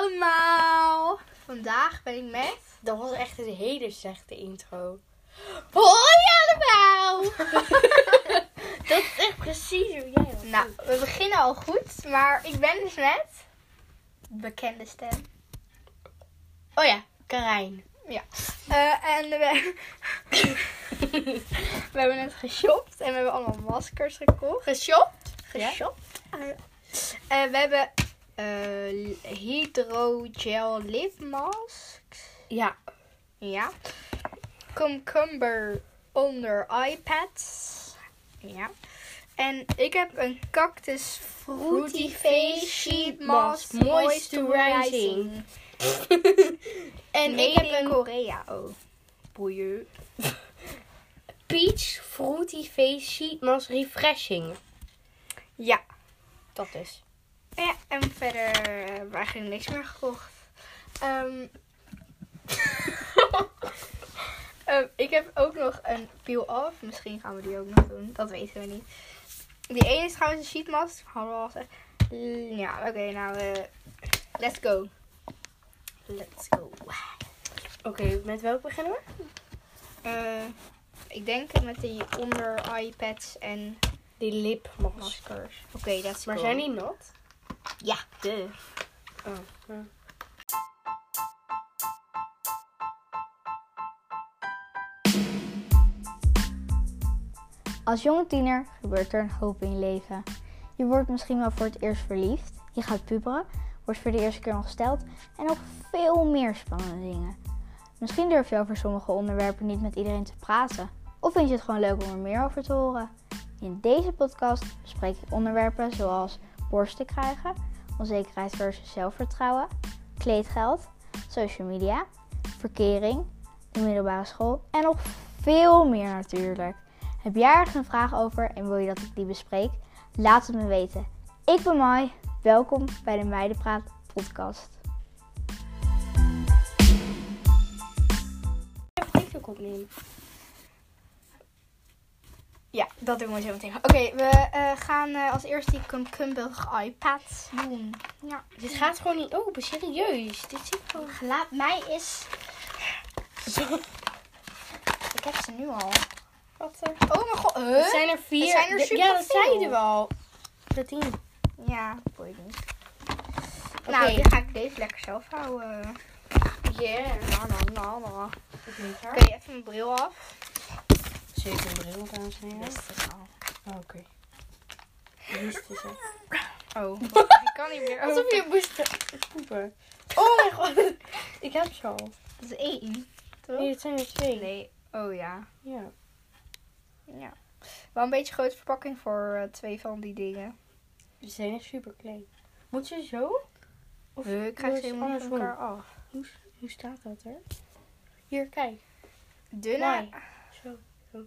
allemaal! Vandaag ben ik met... Dat was echt een hele slechte intro. Hoi allemaal! Dat is echt precies hoe jij was. nou, we beginnen al goed, maar ik ben dus met... Bekende stem. Oh ja, Karijn. Ja. Eh, en we... we hebben net geshopt en we hebben allemaal maskers gekocht. Geshopt? Geshopt. Eh, we hebben eh hydrogel lip masks. Ja. Ja. Cucumber onder iPads. Ja. En ik heb een cactus fruity face sheet mask moisturizing. en ik heb een Korea. Oh. Boeien. Peach Fruity Face Sheet Mask Refreshing. Ja. Dat is. Ja, en verder hebben we eigenlijk niks meer gekocht. Ehm, ehm, ik heb ook nog een peel-off. Misschien gaan we die ook nog doen. Dat weten we niet. Die ene is trouwens een sheet mask. Hadden we al gezegd. Ja, oké, nou, eh, let's go. Let's go. Oké, met welk beginnen we? Eh, ik denk met die onder iPads en Die lipmask. maskers. Oké, let's Maar go. zijn die nat? Oh. ja. Als jonge tiener gebeurt er een hoop in je leven. Je wordt misschien wel voor het eerst verliefd, je gaat puberen, wordt voor de eerste keer ongesteld en nog veel meer spannende dingen. Misschien durf je over sommige onderwerpen niet met iedereen te praten, of vind je het gewoon leuk om er meer over te horen. In deze podcast bespreek ik onderwerpen zoals borsten krijgen, onzekerheid versus zelfvertrouwen, kleedgeld, social media, verkering, de middelbare school en nog veel meer natuurlijk. Heb jij ergens een vraag over en wil je dat ik die bespreek? Laat het me weten. Ik ben Mai. Welkom bij de Meidenpraat podcast. Ja, dat doen we zo meteen. Oké, we eh, gaan eh, als eerste die cucumber iPad doen. Ja. Dit gaat gewoon niet open, serieus. Dit zit gewoon... Laat mij eens. Ik heb ze nu al. Wat er? Oh mijn god. Er Huh? zijn er vier. Het zijn er De- Ja, dat zeiden we al. De tien. Ja, boeit niet. Oké. Nou, dan ga ik deze lekker zelf houden. Yeah. Nou, nou, nou, nou. Oké, even mijn bril af. Zeker een bril, dames en heren. Wist het al. Oh, Oké. Wist het al. Oh, ik kan niet meer. Alsof je moest poepen. Oh mijn god. Ik heb ze al. Dat is één. Toch? Nee, het zijn er twee. Nee. Oh ja. Ja. Ja. Wel een beetje grote verpakking voor eh, twee van die dingen. Ze zijn echt super klein. Moet je zo? Of Huh, ik krijg ze helemaal van elkaar af. Hoe, hoe staat dat er? Hier, kijk. Dunne. Zo.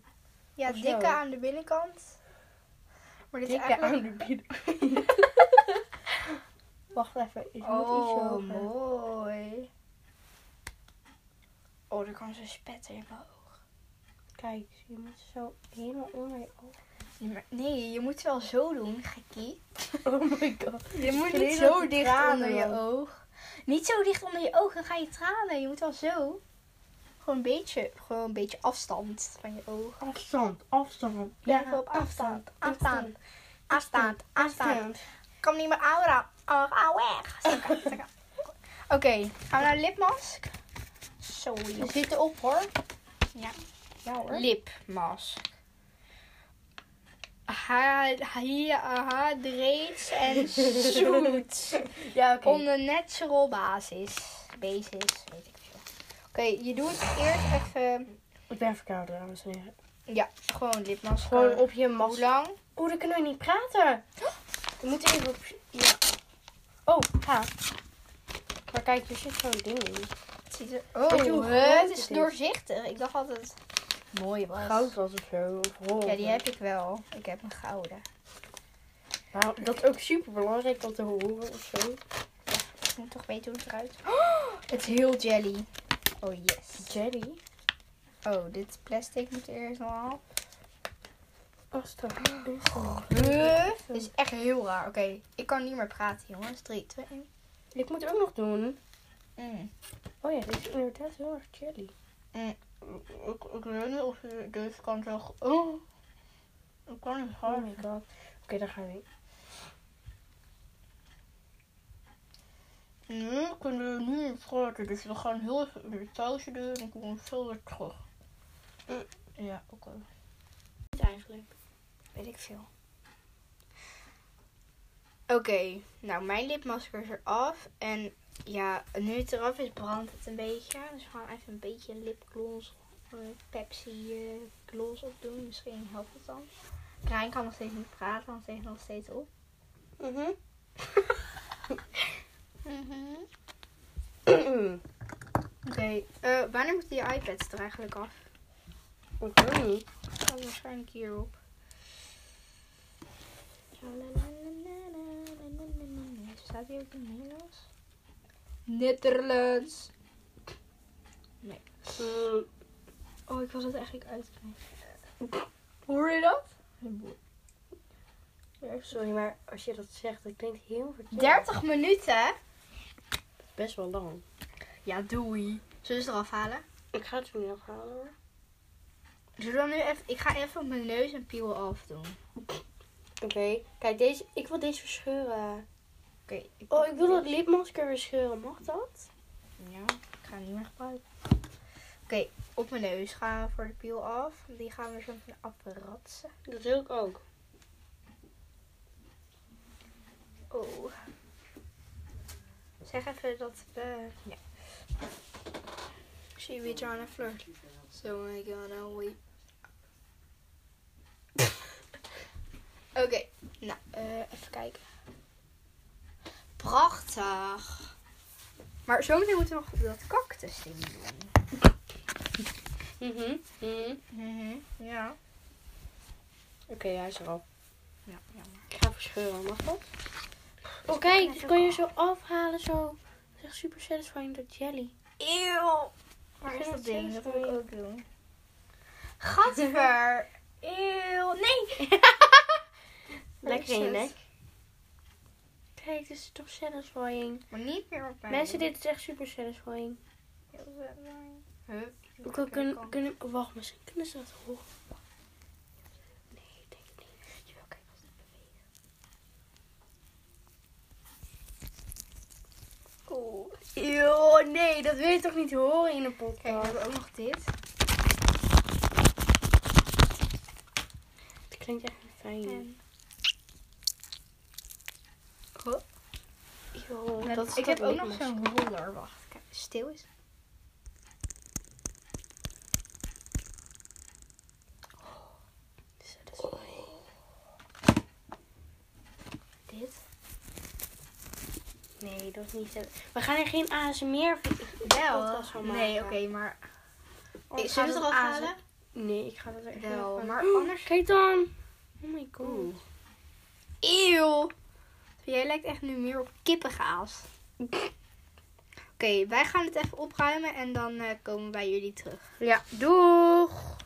Ja, Of zo. dikke aan de binnenkant. Maar dit is eigenlijk... aan de binnen. Wacht even. Ik moet iets Oh, hoger. mooi. Oh, er kan zo spetter in mijn oog. Kijk, je moet zo helemaal onder je oog. Nee, je moet wel zo doen, gekkie. Oh my god. Je moet niet zo dicht onder je oog. Niet zo dicht onder je oog, dan ga je tranen. Je moet wel zo. Gewoon een beetje, gewoon een beetje afstand van je oog. Afstand, afstand. Blijf op afstand, afstand, afstand, afstand. Kan niet meer ouder. Oh, weg. Oké, gaan we naar lipmask. Zo, Ze zitten op hoor. Ja. Ja hoor. Lipmask. Hydrates en zoet. Ja, oké. On a natural basis. Basis, weet ik Oké, je doet eerst even... Ik ben verkouden, dames en heren. Ja, gewoon lipmask. Gewoon op je Hoe mas. lang? Oeh, dan kunnen we niet praten. We moeten even op... Ja. Oh, ha. Maar kijk, er zit zo'n ding in. Het ziet er... Weet je Oh, hoe het is het doorzichtig. Ik dacht altijd het mooi was. Goud was of zo. Of. Ja, die heb ik wel. Ik heb een gouden. Nou, dat is ook super belangrijk om te horen of zo. Ik moet toch weten hoe het eruit Het is heel jelly. Oh yes. Jelly. Oh, dit plastic moet er eerst nog af. Als dat? Dit is echt heel raar. Oké, ik kan niet meer praten, jongens. 3, 2, 1. Ik moet ook nog doen. Mm. Oh ja, dit is inderdaad heel erg jelly. Ik, ik weet niet of je deze kan zo... Oh. Ik kan niet Oh hard. my god. Oké, daar gaan we. Nu kunnen we nu niet praten, dus we gaan heel even de sausje doen en komen zo weer terug. Mm. Ja, oké. Niet eigenlijk. Weet ik veel. Oké, nou mijn lipmasker is eraf. En ja, nu het eraf is, brandt het een beetje. Dus we gaan even een beetje lipgloss, eh, Pepsi eh, gloss opdoen. Misschien helpt het dan. Krijn kan nog steeds niet praten, want ze heeft nog steeds op. Mhm. Oké, eh, wanneer moeten je iPads er eigenlijk af? Ik weet niet. Staat waarschijnlijk hierop. Staat hier ook in Nederlands? Nederlands. Nee. Oh, ik was het eigenlijk uitkrijgen. Hoor je dat? Sorry, maar als je dat zegt, dat klinkt heel verkeerd. 30 minuten? Best wel lang. Ja, doei. Zullen we ze eraf halen? Ik ga het er niet afhalen hoor. Zullen we dan nu even... Ik ga even op mijn neus een piel af doen. Oké, kijk deze. Ik wil deze verscheuren. Oké. Oh, ik wil dat lipmasker verscheuren. Mag dat? Ja, ik ga het niet meer gebruiken. Oké, op mijn neus gaan we voor de piel af. Die gaan we zo meteen afratsen. Dat wil ik ook. Oh. Zeg even dat we... Ja. She be trying to flirt. So I gonna wait. Oké, nou, eh, even kijken. Prachtig. Maar zometeen moeten we nog dat cactus ding doen. Mhm. mhm. Mhm, ja. Oké, hij is erop. Ja, jammer. Ik ga verscheuren. Mag dat? Oh, kijk. kan je zo afhalen. Zo. Dat is echt super satisfying, dat jelly. Eeuw. Waar is dat ding? Dat wil ik ook doen. Gadver. Eeuw. Nee. Lekker in je nek. Kijk, dit is toch satisfying. Maar niet meer op mij. Mensen, dit is echt super satisfying. Heel satisfying. Hup. Kunnen, kunnen, wacht, misschien kunnen ze dat horen. Nee, ik denk het niet. Jawel, kijk als het beweegt. Eeuw, nee, dat wil je toch niet horen in een Kijk, we hebben ook nog dit. Het klinkt echt fijn. En... Oh, Eeuw, dat dat is ik heb ook nog zo'n roller. Wacht, kijk, stil is. Satisfying. Dit. Nee, dat is niet zo. We gaan er geen ASMR Wel. Nee, oké, maar... Oh, Ik ga Zullen we het eraf halen? Nee, ik ga dat er echt Wel, maar anders... Kijk dan. Oh my god. Eeuw. Jij lijkt echt nu meer op kippengaas. Oké, wij gaan het even opruimen en dan eh, komen we bij jullie terug. Ja, doeg.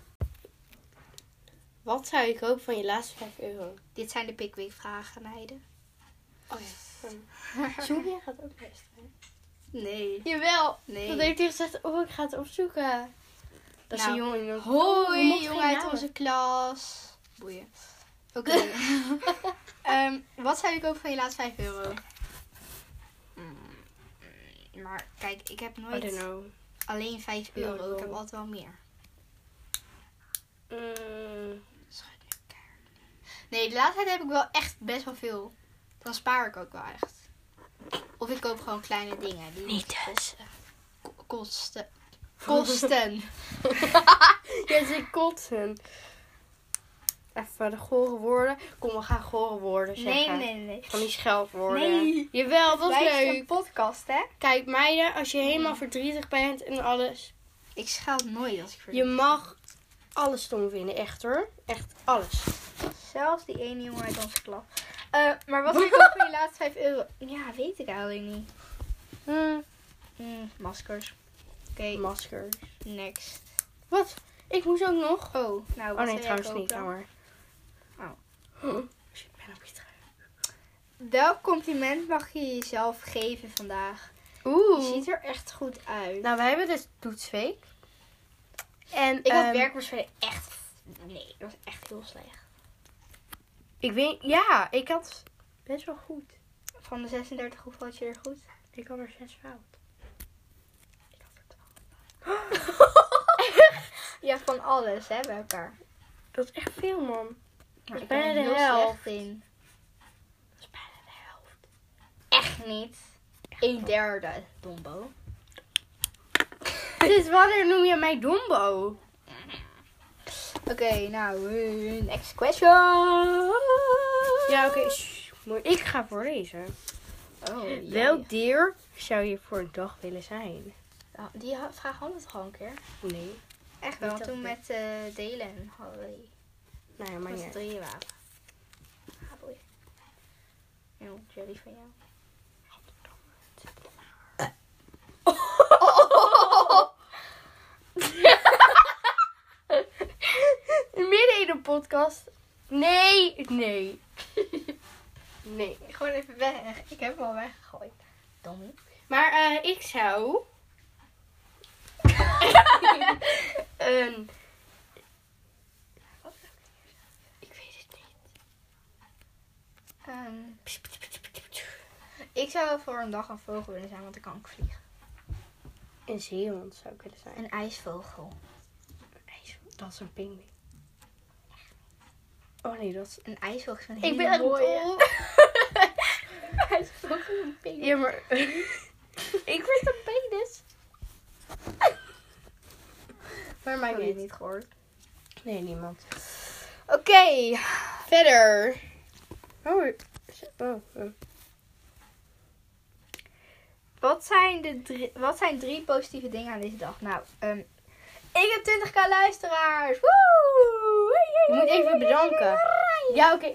Wat zou je kopen van je laatste 5 euro? Dit zijn de Pickwick vragen, meiden. Oh ja. Julia gaat ook luisteren. Nee. Jawel. Nee. Dat heeft hij gezegd, oh ik ga het opzoeken. Dat is Nou, een jongen. Oh, we Hoi, mogen jongen uit onze klas. Boeien. Oké. Ehm, wat zou je kopen van je laatste 5 euro? Mm, Maar kijk, ik heb I nooit don't know. alleen 5 No, euro. Ik heb altijd wel meer. Mm, Nee, de laatste tijd heb ik wel echt best wel veel. Dan spaar ik ook wel echt. Of ik koop gewoon kleine dingen. Die Niet dus. kosten. Ko- Kosten. Kosten. Jij zit kotsen. Even de gore woorden. Kom, we gaan gore woorden zeggen. Nee, nee, nee. Van die scheldwoorden. Nee. Jawel, dat Wij zijn leuk. een podcast, hè? Kijk, meiden, als je helemaal verdrietig bent en alles. Ik scheld nooit als ik Je verdrietig mag alles stom vinden, echt hoor. Echt alles. Zelfs die ene jongen uit onze klas. Eh, maar wat zou je voor je laatste 5 euro? Ja, weet ik eigenlijk niet. Hm, Hmm, maskers. Oké, maskers. next. Wat? Ik moest ook nog. Oh, nou wat Oh nee, trouwens niet, dan? jammer. Oh. Oh. Shit, ik ben op je trui. welk compliment mag je jezelf geven vandaag? Je Oeh. ziet er echt goed uit. Nou, we hebben dus toetsweek. En ik had ehm, werkwoordspeling echt... Nee, dat was echt heel slecht. Ik weet, ja, ik had best wel goed. Van de 36, hoeveel had je er goed? Ik had er zes fout. Ik had er 12. ja, van alles, hè, bij elkaar. Dat is echt veel, man. Maar is ik bijna ben er de helft. in. Dat is bijna de helft. Echt niet. Een derde, Dombo. Dus wanneer noem je mij Dombo? Oké, nou, next question. Ja, oké. maar Ik ga voorlezen. Oh, jij. Welk dier zou je voor een dag willen zijn? Nou, Die vraag hadden we toch al een keer? Nee. Echt wel, toen met eh Delen hadden we die. Nou ja, maar niet. z'n drieën waren. Ah, van jou. Midden in de podcast. Nee, nee. Nee. Gewoon even weg. Ik heb hem al weggegooid. Dommie. Maar eh, ik zou... een... Ik weet het niet. Ehm, ik zou voor een dag een vogel willen zijn, want dan kan ik vliegen. Een zeehond zou ik willen zijn. Een ijsvogel. IJs- Dat is een pinguïn. Oh nee, dat is... Een ijsvogel is een Ik ben echt mooie. ijsvogel is een pinguïn. Ja, maar... ik word een penis. maar niet. het niet gehoord. Nee, niemand. Oké. Verder. Oh, oh, oh. Wat zijn, de drie, wat zijn drie positieve dingen aan deze dag? Nou, ehm, ik heb 20k luisteraars. Woe! Je moet even bedanken. Ja, oké.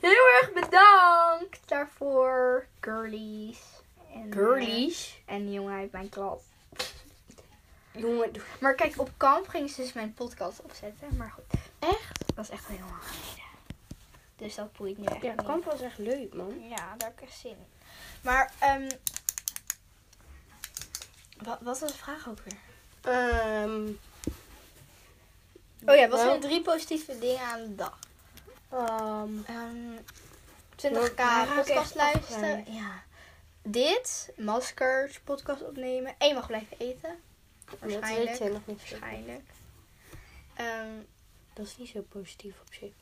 Heel erg bedankt daarvoor. Girlies. En, Girlies. eh, en die jongen uit mijn klas. Jongen, Maar kijk, op kamp ging ze dus mijn podcast opzetten. Maar goed, echt? dat is echt heel lang geleden. Dus dat boeit nu echt Ja, kamp was echt leuk, man. Ja, daar heb ik echt zin in. Maar, ehm wat, wat was de vraag ook weer? Ehm Oh ja, wat zijn de drie positieve dingen aan de dag? ehm, Ehm 20k Nou, daar raak ik podcast luisteren. Ja. Dit, maskers, podcast opnemen. En je mag blijven eten. dat Waarschijnlijk. weet je nog niet. Waarschijnlijk. Ehm, Dat is niet zo positief op zich.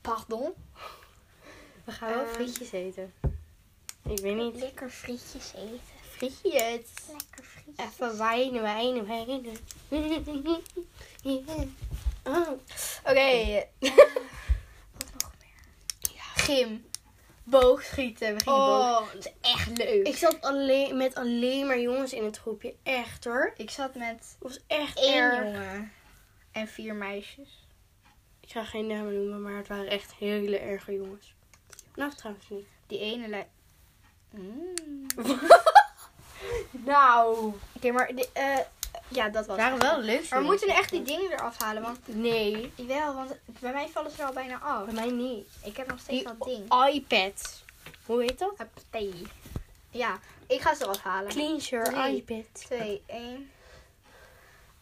pardon. We gaan wel Ehm, frietjes eten. Ik weet niet. Lekker frietjes eten. Frietjes. Lekker frietjes. Even wijnen, wijnen, wijnen. Yeah. Oh. Oké. wat nog meer? Gym. Boogschieten. We gingen Oh, boog. Dat is echt leuk. Ik zat alleen, met alleen maar jongens in het groepje. Echt hoor. Ik zat met was echt één erg. jongen en vier meisjes. Ik ga geen namen noemen, maar het waren echt hele erge jongens. Nou, trouwens niet. Die ene lijkt... Mm. Nou. Oké, maar... Eh, ja, dat was Het waren wel leuk. Maar we moeten echt die dingen eraf halen, want... Nee, Jawel, want bij mij vallen ze er al bijna af. bij mij niet. Ik heb nog steeds Die dat ding. iPad. Hoe heet dat? Huppatee. Ja, ik ga ze eraf halen. Clean your Drie. iPad. 2, 1.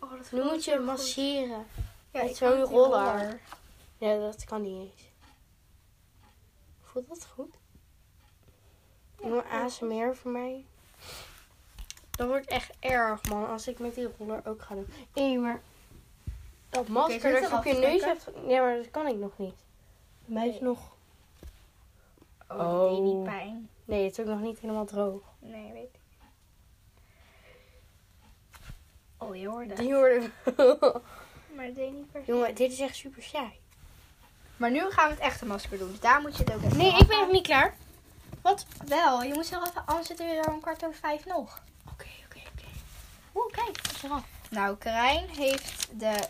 Oh, dat Nu moet je masseren. Ja, met zo'n roller. Ja, dat kan niet eens. Voelt dat goed? Jongen, ASMR voor mij. Dat wordt echt erg, man, als ik met die roller ook ga doen. Hé, maar dat masker dat er je op je neus hebt... Ja, maar dat kan ik nog niet. Bij mij is Nee. nog... Oh, dat deed Oh. niet pijn. Nee, het is ook nog niet helemaal droog. Nee, weet ik. Oh, je hoorde. Die hoorde... Maar dat deed niet per se. Jongen, dit is echt super saai. Maar nu gaan we het echte masker doen. Dus daar moet je het ook even Nee, ik ben nog niet klaar. Wat? Wel, je moet zelf even... Anders zitten we er om kwart over vijf nog. Oeh, kijk, is eraf. Nou, Karijn heeft de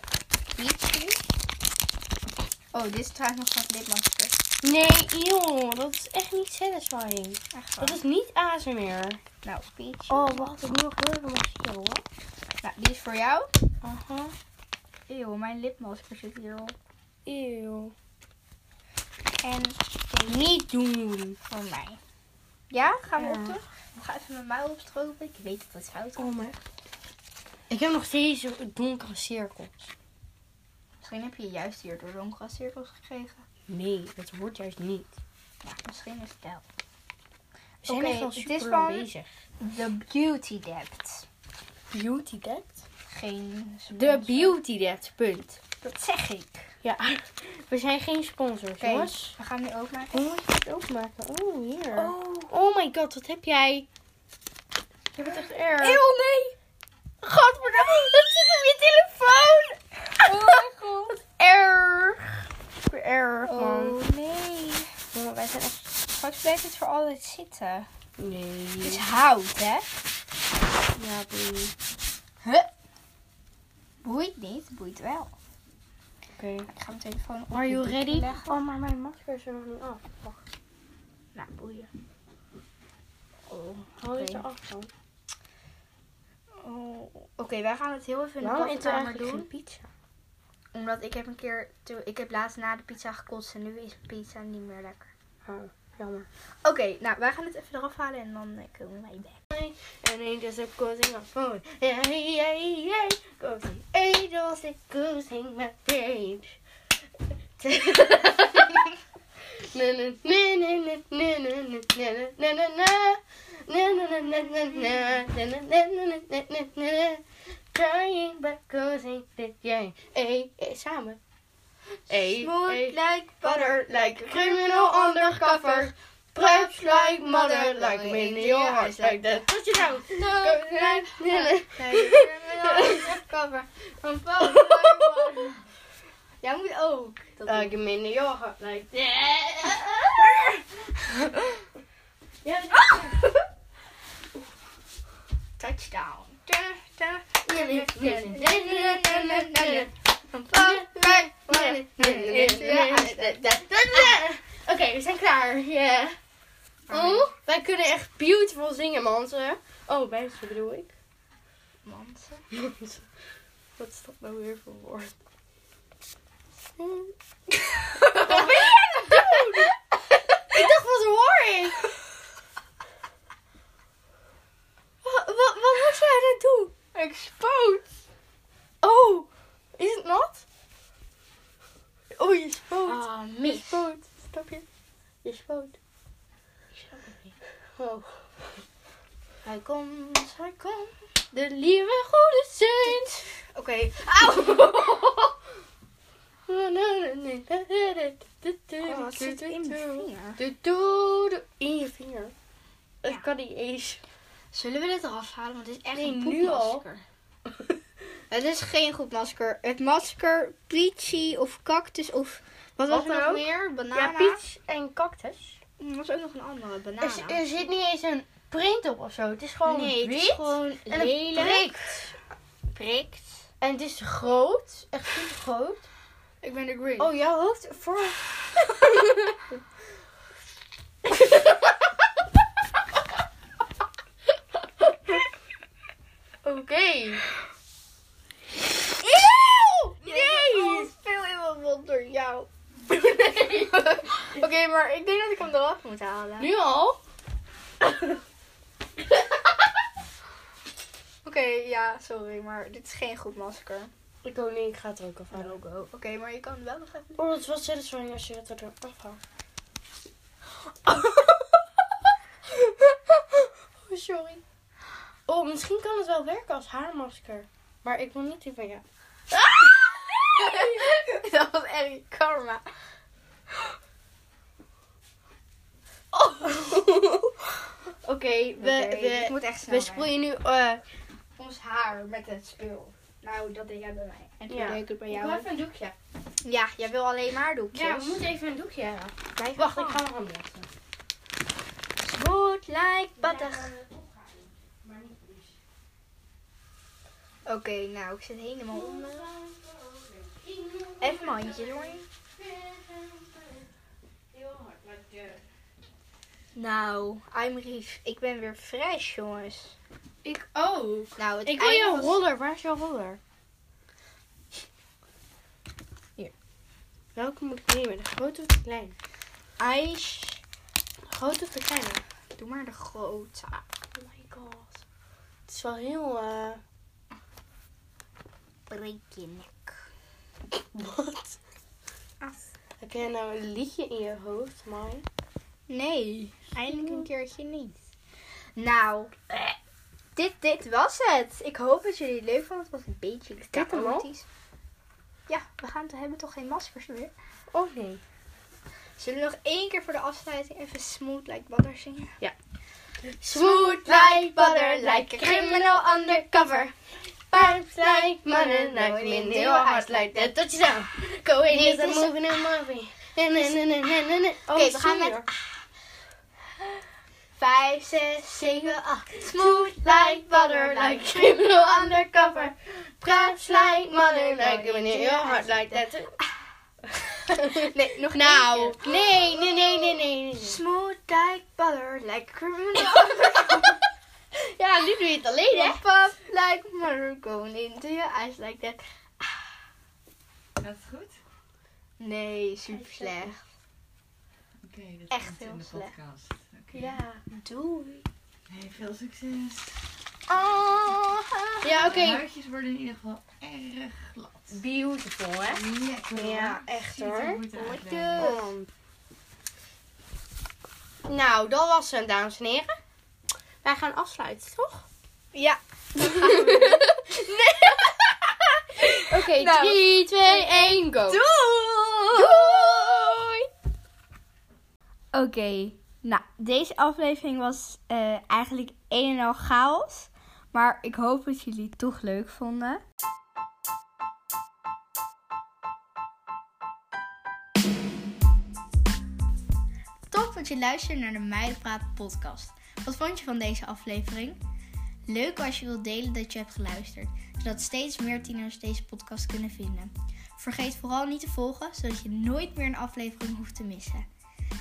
Peachy. Oh, dit is trouwens nog van lipmasker. Nee, joh, dat is echt niet satisfying. Echt Dat is niet ASMR. Nou, Peachy. Oh, wacht, ik moet nog heel hoor. Nou, die is voor jou. Aha. Eeuw, mijn lipmasker zit hierop. Eeuw. En Niet doen. voor mij. Ja, gaan we Ja. op terug? Ik ga even mijn muil opstropen. Ik weet dat het fout is. Oh mijn. Ik heb nog steeds donkere cirkels. Misschien heb je juist hier door donkere cirkels gekregen. Nee, dat hoort juist niet. Ja, misschien is het wel. We zijn echt is super lang van- bezig. The Beauty Depth. Beauty Debt? Geen De sponsor. Beauty Debt, punt. Dat zeg ik. Ja, we zijn geen sponsors, Oké, jongens. we gaan nu openmaken. Hoe moet je het openmaken? Oh, hier. Oh. Oh my god, wat heb jij? Je bent echt erg. Eeuw, nee. Godverdomme, dat zit op je telefoon. Oh mijn god. Erg. Super erg, man. Oh nee. Jongen, wij zijn echt... Straks blijft het voor altijd zitten. Nee. Het is hout, hè? Ja, boei. Huh? Boeit niet, boeit wel. Oké. Ik ga mijn telefoon op Are you ready? leggen. Oh, maar mijn masker is er nog niet af. Wacht. Nou, boeien. Oh, haal je Oké. ze af dan? Oh. Oké, wij gaan het heel even in de Waarom eigenlijk doen. geen pizza? Omdat ik heb een keer... Ik heb laatst na de pizza gekotst en nu is pizza niet meer lekker. Oh, jammer. Oké, nou, wij gaan het even eraf halen en dan eh, komen wij back. And angels are causing my phone. Yeah, yeah, yeah. Causing angels are causing my rage. Crying because I did jij. Hey, hey, samen. Hey, Smooth hey. like butter, like criminal undercover. preps like mother, like me in your heart, like that. Tot je nou. No, like, criminal undercover. Van phone, Jij moet ook. Like me in your heart, like that. Ja. Touchdown. Oké, we zijn klaar. Ja. Oh, wij kunnen echt beautiful zingen, mensen. Oh, mensen bedoel ik. Mansen. Wat is dat nou weer voor woord? Wat ben je aan het doen? Ik dacht, wat hoor ik? Wat, wat, wat was jij aan het doen? Ik spoot. Oh, is het nat? Oh, je spoot. Ah, Je mis. spoot. Snap je? Je spoot. Oh. Hij komt, hij komt. De lieve goede Sint. Oké. Auw. Oh, wat zit in mijn vinger? In je vinger. Ja. kan niet eens. Zullen we dit eraf halen? Want het is echt Nee, een al. poepmasker. het is geen goed masker. Het masker peachy of cactus of... Wat was Wat er nog meer? Ja, Banana? peach en cactus. Er was ook nog een andere. Er, Banana. er zit niet eens een print op of zo. Het is gewoon nee, het wit. is gewoon en lelijk. prikt. prikt. En het is groot. Echt super groot. Ik ben de green. Oh, jouw hoofd voor. Oké. Eeuw! Nee! Veel in mijn mond door jou. Oké, maar ik denk dat ik hem eraf moet halen. Nu al? Oké, ja, sorry, maar dit is geen goed masker. Ik ook niet. Ik ga het er ook afhalen. Oké, maar je kan het wel nog even... Oh, het was satisfying als je het er afhaalt. oh, sorry. Oh, misschien kan het wel werken als haarmasker. Maar ik wil niet die van jou. dat was echt karma. Oké, we, Oké, we, moet echt we sproeien nu... eh ons haar met het spul. Nou, dat deed jij bij mij. En toen Ja. deed ik het bij ik jou. wil even een doekje. Ja, jij wil alleen maar doekjes. Ja, we moeten even een doekje hebben. Wacht, ik ga nog aan blazen. Smooth like butter. Oké, nou, ik zit helemaal onder. Even mijn handjes hoor. Nou, I'm Rief. Ik ben weer fresh, jongens. Ik ook. Nou, het Ik wil jouw was- roller. Waar is jouw roller? Hier. Welke moet ik nemen? De grote of de kleine? ijs. Grote of de kleine? Doe maar de grote. Oh my god. Het is wel heel... eh Breek je nek. Wat? Heb jij nou een liedje in je hoofd, Mai? Nee, eindelijk een keertje niet. Nou, dit, dit was het. Ik hoop dat jullie het leuk vonden. Het was een beetje chaotisch. Ja, we gaan we hebben toch geen maskers meer. Oh nee. Zullen we nog één keer voor de afsluiting even Smooth Like Butter zingen? Smooth like butter, like a criminal undercover. Pipes like money, like me in your heart, like that. Tot je zo. Go in is- moving and moving. Nee. Oh, Oké, we gaan met- hoor. Vijf, zes, zeven, acht. Smooth like butter, like criminal undercover. Pipes like money, like me in your heart, like that. Nee, nog Nou, nee, nee, nee, nee, nee. Smooth like butter, like criminal. Ja, nu doe je het alleen, hè? Pop like going into your eyes like that. Gaat het goed? Nee, super slecht. Oké, dat Echt heel in de slecht. podcast. Oké. Ja. Doei. Hey, veel succes. Oh, Ja, oké. De huidjes worden in ieder geval erg glad. Beautiful, hè? Lekker Ja, echt, hoor. Lekker. Nou, dat was het, dames en heren. Wij gaan afsluiten, toch? Ja. Oké, Nou. 3, 2, 1, go. Doei. Oké, nou, deze aflevering was eh, eigenlijk een en al chaos. Maar ik hoop dat jullie het toch leuk vonden. Top dat je luistert naar de Meidenpraat podcast. Wat vond je van deze aflevering? Leuk als je wilt delen dat je hebt geluisterd, zodat steeds meer tieners deze podcast kunnen vinden. Vergeet vooral niet te volgen, zodat je nooit meer een aflevering hoeft te missen.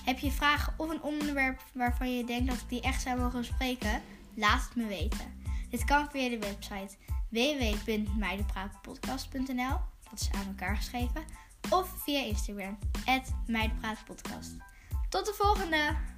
Heb je vragen of een onderwerp waarvan je denkt dat ik die echt zou mogen bespreken? Laat het me weten. Dit kan via de website www.meidenpraatpodcast.nl Dat is aan elkaar geschreven. Of via Instagram, meidenpraatpodcast. Tot de volgende!